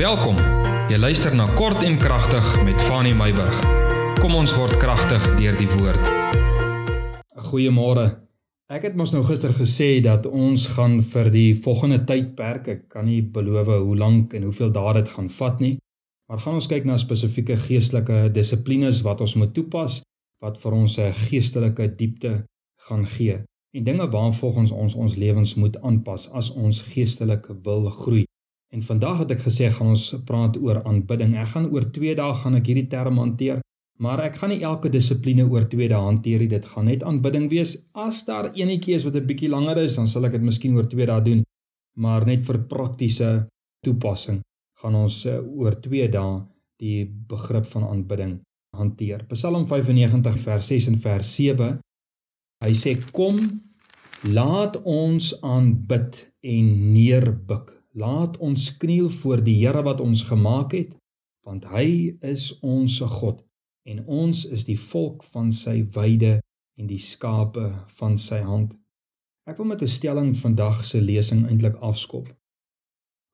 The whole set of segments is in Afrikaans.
Welkom. Jy luister na Kort en Kragtig met Fanny Meyburg. Kom ons word kragtig deur die woord. Goeiemôre. Ek het mos nou gister gesê dat ons gaan vir die volgende tydperk, ek kan nie beloof hoe lank en hoeveel dae dit gaan vat nie, maar gaan ons kyk na spesifieke geestelike dissiplines wat ons moet toepas wat vir ons 'n geestelike diepte gaan gee en dinge waarvolgens ons ons lewens moet aanpas as ons geestelik wil groei. En vandag het ek gesê gaan ons praat oor aanbidding. Ek gaan oor 2 dae gaan ek hierdie term hanteer, maar ek gaan nie elke dissipline oor 2 dae hanteer nie. Dit gaan net aanbidding wees. As daar enetjie is wat 'n bietjie langer is, dan sal ek dit miskien oor 2 dae doen. Maar net vir praktiese toepassing gaan ons eh, oor 2 dae die begrip van aanbidding hanteer. Psalm 95 vers 6 en vers 7. Hy sê kom laat ons aanbid en neerbuk Laat ons kniel voor die Here wat ons gemaak het, want hy is ons God en ons is die volk van sy weide en die skape van sy hand. Ek wil met 'n stelling vandag se lesing eintlik afskop.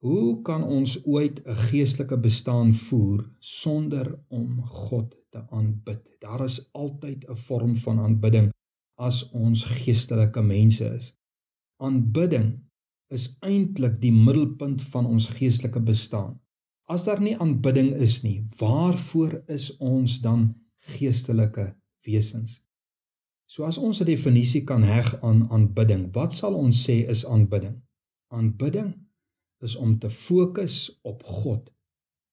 Hoe kan ons ooit 'n geestelike bestaan voer sonder om God te aanbid? Daar is altyd 'n vorm van aanbidding as ons geestelike mense is. Aanbidding is eintlik die middelpunt van ons geestelike bestaan. As daar nie aanbidding is nie, waarvoor is ons dan geestelike wesens? So as ons 'n definisie kan heg aan aanbidding, wat sal ons sê is aanbidding? Aanbidding is om te fokus op God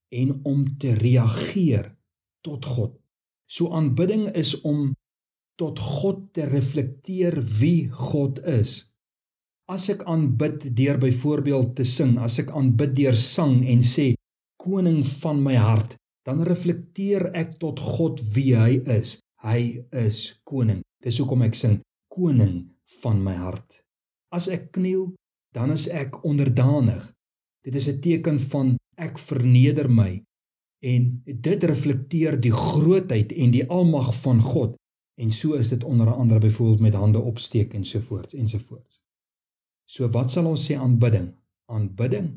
en om te reageer tot God. So aanbidding is om tot God te reflekteer wie God is As ek aanbid deur byvoorbeeld te sing, as ek aanbid deur sang en sê koning van my hart, dan reflekteer ek tot God wie hy is. Hy is koning. Dis hoekom ek sing koning van my hart. As ek kniel, dan is ek onderdanig. Dit is 'n teken van ek verneder my en dit reflekteer die grootheid en die almag van God. En so is dit onder andere byvoorbeeld met hande opsteek en so voort en so wat sal ons sê aanbidding? Aanbidding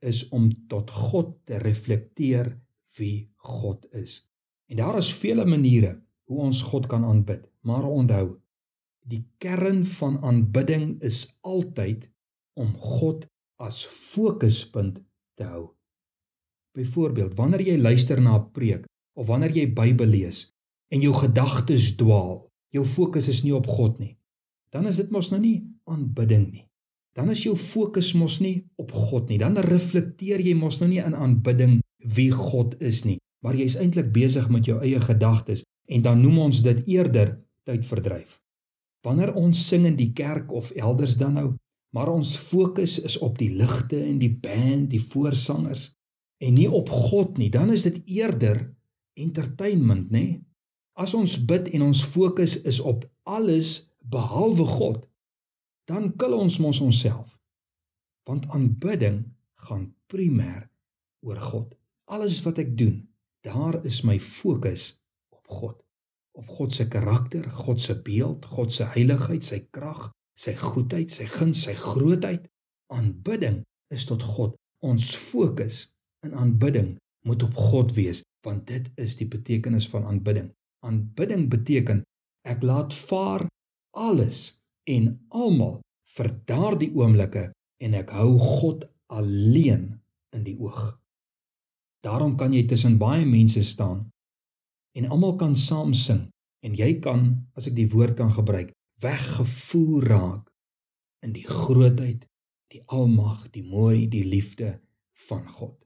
is om tot God te reflekteer wie God is. En daar is vele maniere hoe ons God kan aanbid, maar onthou, die kern van aanbidding is altyd om God as fokuspunt te hou. Byvoorbeeld, wanneer jy luister na 'n preek of wanneer jy Bybel lees en jou gedagtes dwaal, jou fokus is nie op God nie, dan is dit mos nou nie aanbidding nie dan is jou fokus mos nie op God nie. Dan reflekteer jy mos nou nie in aanbidding wie God is nie, maar jy's eintlik besig met jou eie gedagtes en dan noem ons dit eerder tydverdryf. Wanneer ons sing in die kerk of elders dan nou, maar ons fokus is op die ligte en die band, die voorsangers en nie op God nie, dan is dit eerder entertainment, nê? As ons bid en ons fokus is op alles behalwe God, dan kill ons mos onsself. Want aanbidding gaan primêr oor God. Alles wat ek doen, daar is my fokus op God. Op God se karakter, God se beeld, God se heiligheid, sy krag, sy goedheid, sy guns, sy grootheid. Aanbidding is tot God. Ons fokus in aanbidding moet op God wees, want dit is die betekenis van aanbidding. Aanbidding beteken ek laat vaar alles en almal vir daardie oomblikke en ek hou God alleen in die oog. Daarom kan jy tussen baie mense staan en almal kan saam sing en jy kan as ek die woord kan gebruik weggevoer raak in die grootheid, die almag, die mooi, die liefde van God.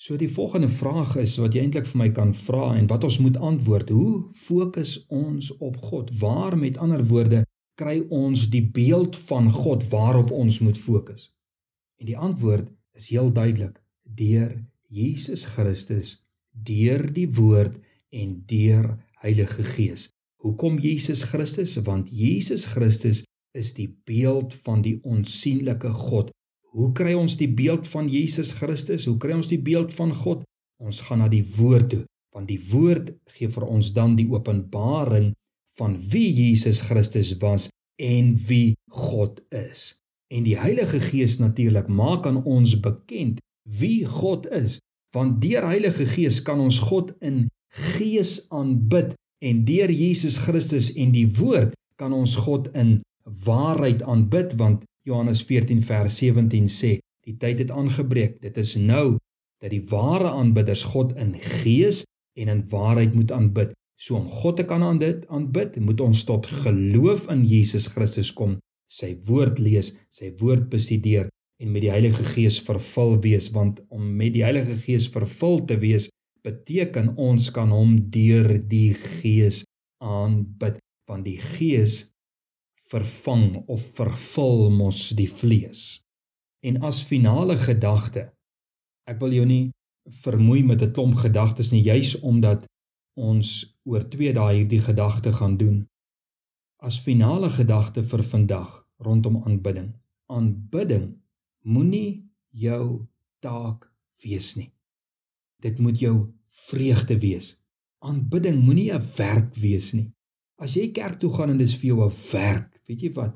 So die volgende vraag is wat jy eintlik vir my kan vra en wat ons moet antwoord, hoe fokus ons op God? Waar met ander woorde kry ons die beeld van God waarop ons moet fokus? En die antwoord is heel duidelik: deur Jesus Christus, deur die woord en deur Heilige Gees. Hoekom Jesus Christus? Want Jesus Christus is die beeld van die onsigbare God. Hoe kry ons die beeld van Jesus Christus? Hoe kry ons die beeld van God? Ons gaan na die woord toe, want die woord gee vir ons dan die openbaring van wie Jesus Christus was en wie God is. En die Heilige Gees natuurlik maak aan ons bekend wie God is, want deur Heilige Gees kan ons God in gees aanbid en deur Jesus Christus en die woord kan ons God in waarheid aanbid want Johannes 14 vers 17 sê die tyd het aangebreek dit is nou dat die ware aanbidders God in gees en in waarheid moet aanbid so om God te kan aanbid moet ons tot geloof in Jesus Christus kom sy woord lees sy woord bestudeer en met die Heilige Gees vervul wees want om met die Heilige Gees vervul te wees beteken ons kan hom deur die Gees aanbid want die Gees vervang of vervul mos die vlees. En as finale gedagte ek wil jou nie vermoei met 'n klomp gedagtes nie juis omdat ons oor 2 dae hierdie gedagte gaan doen. As finale gedagte vir vandag rondom aanbidding. Aanbidding moenie jou taak wees nie. Dit moet jou vreugde wees. Aanbidding moenie 'n werk wees nie. As jy kerk toe gaan en dis vir jou 'n werk, weet jy wat?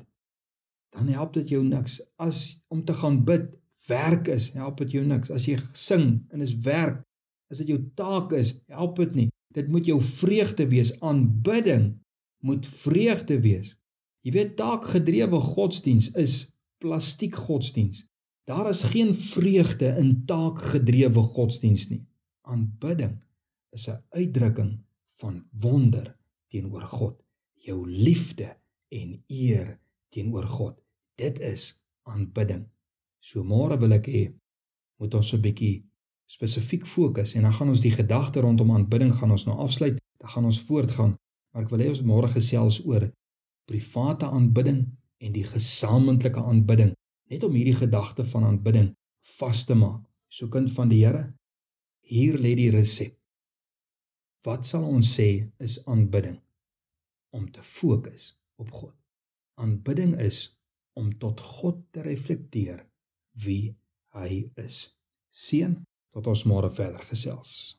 Dan help dit jou niks. As om te gaan bid werk is, help dit jou niks. As jy sing en dis werk, as dit jou taak is, help dit nie. Dit moet jou vreugde wees. Aanbidding moet vreugde wees. Jy weet taakgedrewe godsdiens is plastiek godsdiens. Daar is geen vreugde in taakgedrewe godsdiens nie. Aanbidding is 'n uitdrukking van wonder teenoor God, jou liefde en eer teenoor God. Dit is aanbidding. So môre wil ek hê moet ons 'n bietjie spesifiek fokus en dan gaan ons die gedagte rondom aanbidding gaan ons nou afsluit. Dan gaan ons voortgaan, maar ek wil hê ons môre gesels oor private aanbidding en die gesamentlike aanbidding net om hierdie gedagte van aanbidding vas te maak. So kind van die Here, hier lê die resep. Wat sal ons sê is aanbidding? Om te fokus op God. Aanbidding is om tot God te reflekteer wie hy is. Seën tot ons môre verder gesels.